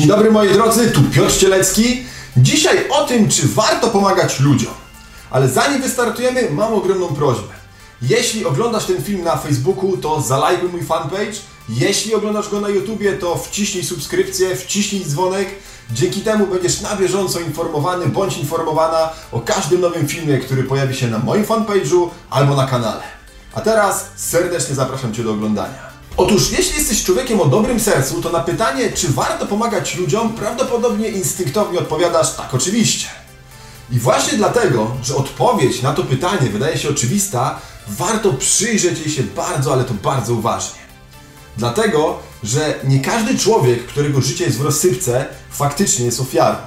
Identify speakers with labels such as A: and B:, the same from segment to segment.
A: Dzień dobry moi drodzy, tu Piotr Cielecki. Dzisiaj o tym, czy warto pomagać ludziom. Ale zanim wystartujemy, mam ogromną prośbę. Jeśli oglądasz ten film na Facebooku, to zalajkuj mój fanpage. Jeśli oglądasz go na YouTubie, to wciśnij subskrypcję, wciśnij dzwonek. Dzięki temu będziesz na bieżąco informowany bądź informowana o każdym nowym filmie, który pojawi się na moim fanpage'u albo na kanale. A teraz serdecznie zapraszam Cię do oglądania. Otóż, jeśli jesteś człowiekiem o dobrym sercu, to na pytanie, czy warto pomagać ludziom, prawdopodobnie instynktownie odpowiadasz tak, oczywiście. I właśnie dlatego, że odpowiedź na to pytanie wydaje się oczywista, warto przyjrzeć jej się bardzo, ale to bardzo uważnie. Dlatego, że nie każdy człowiek, którego życie jest w rozsypce, faktycznie jest ofiarą.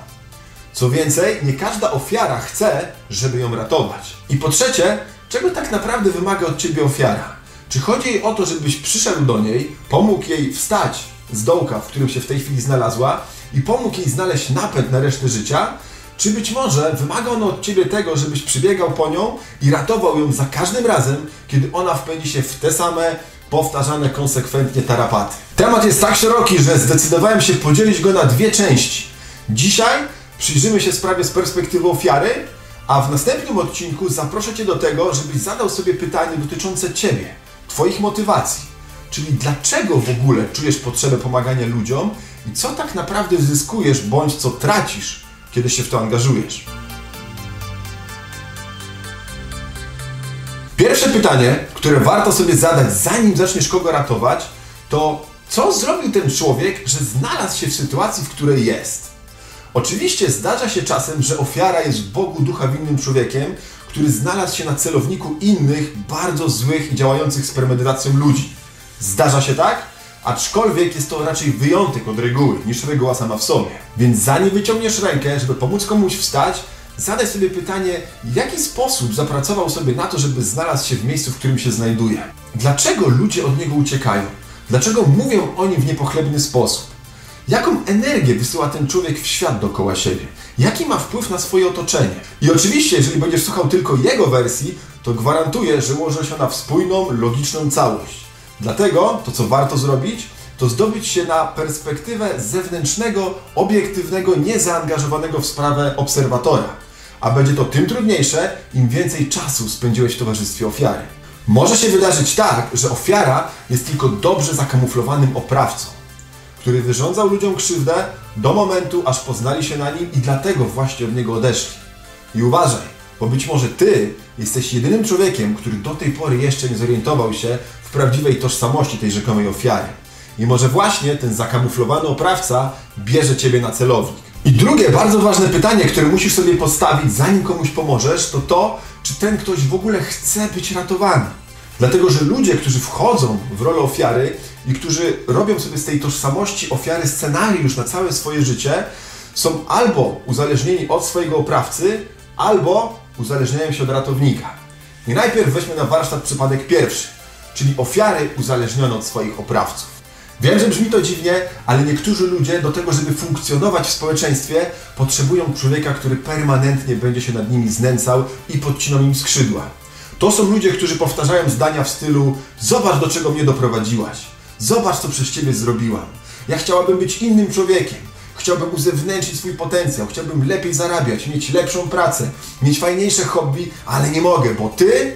A: Co więcej, nie każda ofiara chce, żeby ją ratować. I po trzecie, czego tak naprawdę wymaga od ciebie ofiara? Czy chodzi jej o to, żebyś przyszedł do niej, pomógł jej wstać z dołka, w którym się w tej chwili znalazła i pomógł jej znaleźć napęd na resztę życia? Czy być może wymaga ono od ciebie tego, żebyś przybiegał po nią i ratował ją za każdym razem, kiedy ona wpędzi się w te same powtarzane konsekwentnie tarapaty? Temat jest tak szeroki, że zdecydowałem się podzielić go na dwie części. Dzisiaj przyjrzymy się sprawie z perspektywy ofiary, a w następnym odcinku zaproszę Cię do tego, żebyś zadał sobie pytanie dotyczące Ciebie, Twoich motywacji. Czyli dlaczego w ogóle czujesz potrzebę pomagania ludziom i co tak naprawdę zyskujesz bądź co tracisz, kiedy się w to angażujesz. Pierwsze pytanie, które warto sobie zadać, zanim zaczniesz kogo ratować, to co zrobił ten człowiek, że znalazł się w sytuacji, w której jest? Oczywiście zdarza się czasem, że ofiara jest Bogu ducha winnym człowiekiem, który znalazł się na celowniku innych, bardzo złych i działających z premedytacją ludzi. Zdarza się tak? Aczkolwiek jest to raczej wyjątek od reguły, niż reguła sama w sobie. Więc zanim wyciągniesz rękę, żeby pomóc komuś wstać, zadaj sobie pytanie, w jaki sposób zapracował sobie na to, żeby znalazł się w miejscu, w którym się znajduje. Dlaczego ludzie od niego uciekają? Dlaczego mówią o nim w niepochlebny sposób? Jaką energię wysyła ten człowiek w świat dookoła siebie? Jaki ma wpływ na swoje otoczenie? I oczywiście, jeżeli będziesz słuchał tylko jego wersji, to gwarantuję, że ułoży się na spójną, logiczną całość. Dlatego to, co warto zrobić, to zdobyć się na perspektywę zewnętrznego, obiektywnego, niezaangażowanego w sprawę obserwatora. A będzie to tym trudniejsze, im więcej czasu spędziłeś w towarzystwie ofiary. Może się wydarzyć tak, że ofiara jest tylko dobrze zakamuflowanym oprawcą który wyrządzał ludziom krzywdę do momentu, aż poznali się na nim i dlatego właśnie od niego odeszli. I uważaj, bo być może ty jesteś jedynym człowiekiem, który do tej pory jeszcze nie zorientował się w prawdziwej tożsamości tej rzekomej ofiary. I może właśnie ten zakamuflowany oprawca bierze ciebie na celownik. I drugie bardzo ważne pytanie, które musisz sobie postawić, zanim komuś pomożesz, to to, czy ten ktoś w ogóle chce być ratowany. Dlatego, że ludzie, którzy wchodzą w rolę ofiary i którzy robią sobie z tej tożsamości ofiary scenariusz na całe swoje życie, są albo uzależnieni od swojego oprawcy, albo uzależniają się od ratownika. I najpierw weźmy na warsztat przypadek pierwszy, czyli ofiary uzależnione od swoich oprawców. Wiem, że brzmi to dziwnie, ale niektórzy ludzie do tego, żeby funkcjonować w społeczeństwie, potrzebują człowieka, który permanentnie będzie się nad nimi znęcał i podcinał im skrzydła. To są ludzie, którzy powtarzają zdania w stylu: Zobacz, do czego mnie doprowadziłaś. Zobacz, co przez ciebie zrobiłam. Ja chciałabym być innym człowiekiem. Chciałbym uzewnętrznić swój potencjał, chciałbym lepiej zarabiać, mieć lepszą pracę, mieć fajniejsze hobby, ale nie mogę, bo ty.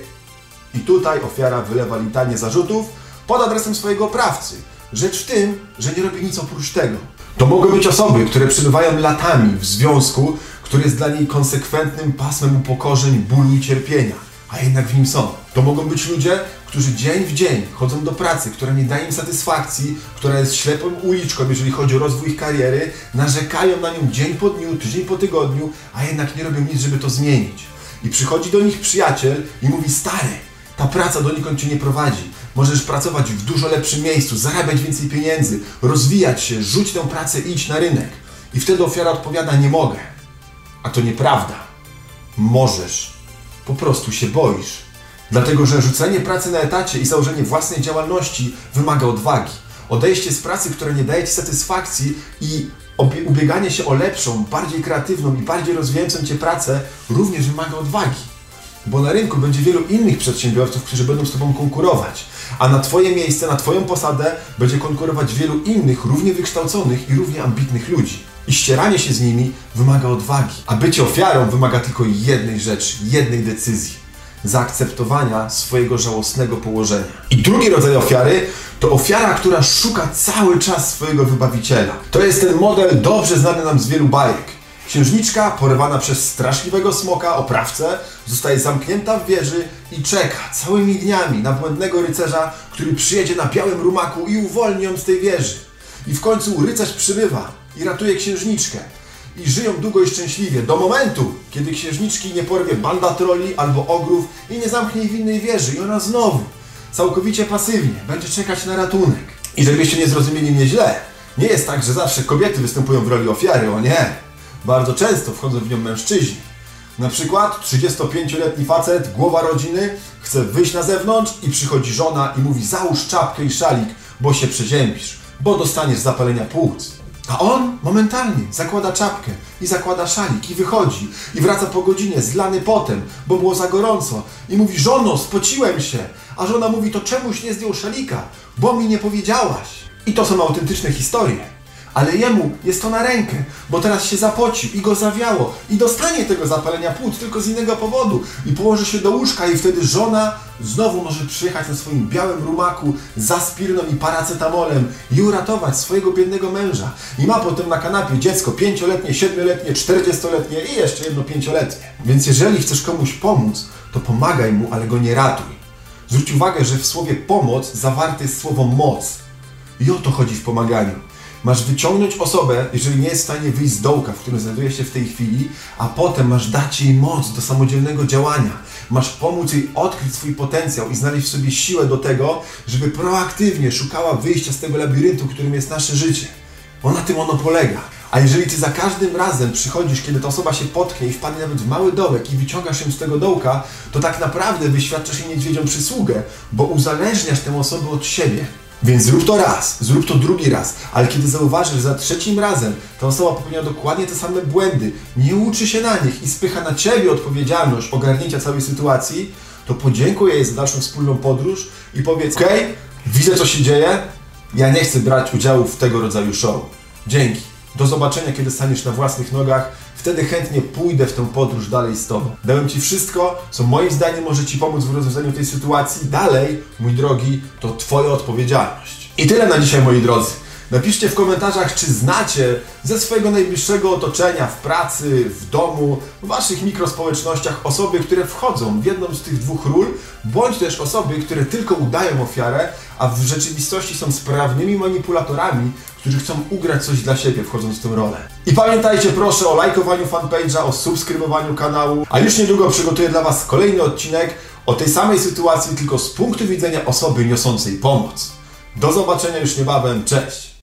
A: I tutaj ofiara wylewa litanie zarzutów pod adresem swojego oprawcy. Rzecz w tym, że nie robi nic oprócz tego. To mogą być osoby, które przebywają latami w związku, który jest dla niej konsekwentnym pasmem upokorzeń, bólu i cierpienia a jednak w nim są. To mogą być ludzie, którzy dzień w dzień chodzą do pracy, która nie daje im satysfakcji, która jest ślepą uliczką, jeżeli chodzi o rozwój ich kariery, narzekają na nią dzień po dniu, tydzień po tygodniu, a jednak nie robią nic, żeby to zmienić. I przychodzi do nich przyjaciel i mówi: Stary, ta praca donikąd cię nie prowadzi. Możesz pracować w dużo lepszym miejscu, zarabiać więcej pieniędzy, rozwijać się, rzuć tę pracę i idź na rynek. I wtedy ofiara odpowiada: Nie mogę. A to nieprawda. Możesz po prostu się boisz. Dlatego, że rzucenie pracy na etacie i założenie własnej działalności wymaga odwagi. Odejście z pracy, która nie daje Ci satysfakcji i ubieganie się o lepszą, bardziej kreatywną i bardziej rozwijającą Cię pracę również wymaga odwagi. Bo na rynku będzie wielu innych przedsiębiorców, którzy będą z Tobą konkurować. A na Twoje miejsce, na Twoją posadę będzie konkurować wielu innych, równie wykształconych i równie ambitnych ludzi. I ścieranie się z nimi wymaga odwagi. A bycie ofiarą wymaga tylko jednej rzeczy, jednej decyzji zaakceptowania swojego żałosnego położenia. I drugi rodzaj ofiary to ofiara, która szuka cały czas swojego wybawiciela. To jest ten model dobrze znany nam z wielu bajek. Księżniczka, porywana przez straszliwego smoka, oprawcę, zostaje zamknięta w wieży i czeka całymi dniami na błędnego rycerza, który przyjedzie na białym rumaku i uwolni ją z tej wieży. I w końcu rycerz przybywa i ratuje księżniczkę. I żyją długo i szczęśliwie, do momentu, kiedy księżniczki nie porwie banda troli albo ogrów i nie zamknie w innej wieży. I ona znowu, całkowicie pasywnie, będzie czekać na ratunek. I żebyście nie zrozumieli mnie źle, nie jest tak, że zawsze kobiety występują w roli ofiary, o nie. Bardzo często wchodzą w nią mężczyźni. Na przykład 35-letni facet, głowa rodziny, chce wyjść na zewnątrz i przychodzi żona i mówi załóż czapkę i szalik, bo się przeziębisz, bo dostaniesz zapalenia płuc. A on momentalnie zakłada czapkę i zakłada szalik i wychodzi i wraca po godzinie zlany potem, bo było za gorąco i mówi żono, spociłem się. A żona mówi to czemuś nie zdjął szalika, bo mi nie powiedziałaś. I to są autentyczne historie. Ale jemu jest to na rękę, bo teraz się zapocił i go zawiało i dostanie tego zapalenia płuc tylko z innego powodu i położy się do łóżka i wtedy żona znowu może przyjechać na swoim białym rumaku z aspiryną i paracetamolem i uratować swojego biednego męża. I ma potem na kanapie dziecko pięcioletnie, siedmioletnie, czterdziestoletnie i jeszcze jedno pięcioletnie. Więc jeżeli chcesz komuś pomóc, to pomagaj mu, ale go nie ratuj. Zwróć uwagę, że w słowie pomoc zawarte jest słowo moc. I o to chodzi w pomaganiu. Masz wyciągnąć osobę, jeżeli nie jest w stanie wyjść z dołka, w którym znajduje się w tej chwili, a potem masz dać jej moc do samodzielnego działania. Masz pomóc jej odkryć swój potencjał i znaleźć w sobie siłę do tego, żeby proaktywnie szukała wyjścia z tego labiryntu, którym jest nasze życie. Bo na tym ono polega. A jeżeli ty za każdym razem przychodzisz, kiedy ta osoba się potknie i wpadnie nawet w mały dołek i wyciągasz ją z tego dołka, to tak naprawdę wyświadczasz jej niedźwiedzią przysługę, bo uzależniasz tę osobę od siebie. Więc zrób to raz, zrób to drugi raz, ale kiedy zauważysz, że za trzecim razem ta osoba popełnia dokładnie te same błędy, nie uczy się na nich i spycha na ciebie odpowiedzialność ogarnięcia całej sytuacji, to podziękuj jej za dalszą wspólną podróż i powiedz: OK, widzę co się dzieje, ja nie chcę brać udziału w tego rodzaju show. Dzięki. Do zobaczenia, kiedy staniesz na własnych nogach. Wtedy chętnie pójdę w tę podróż dalej z Tobą. Dałem Ci wszystko, co moim zdaniem może Ci pomóc w rozwiązaniu tej sytuacji. Dalej, mój drogi, to Twoja odpowiedzialność. I tyle na dzisiaj, moi drodzy. Napiszcie w komentarzach, czy znacie ze swojego najbliższego otoczenia, w pracy, w domu, w waszych mikrospołecznościach osoby, które wchodzą w jedną z tych dwóch ról, bądź też osoby, które tylko udają ofiarę, a w rzeczywistości są sprawnymi manipulatorami, którzy chcą ugrać coś dla siebie, wchodząc w tę rolę. I pamiętajcie proszę o lajkowaniu fanpage'a, o subskrybowaniu kanału, a już niedługo przygotuję dla Was kolejny odcinek o tej samej sytuacji, tylko z punktu widzenia osoby niosącej pomoc. Do zobaczenia już niebawem, cześć!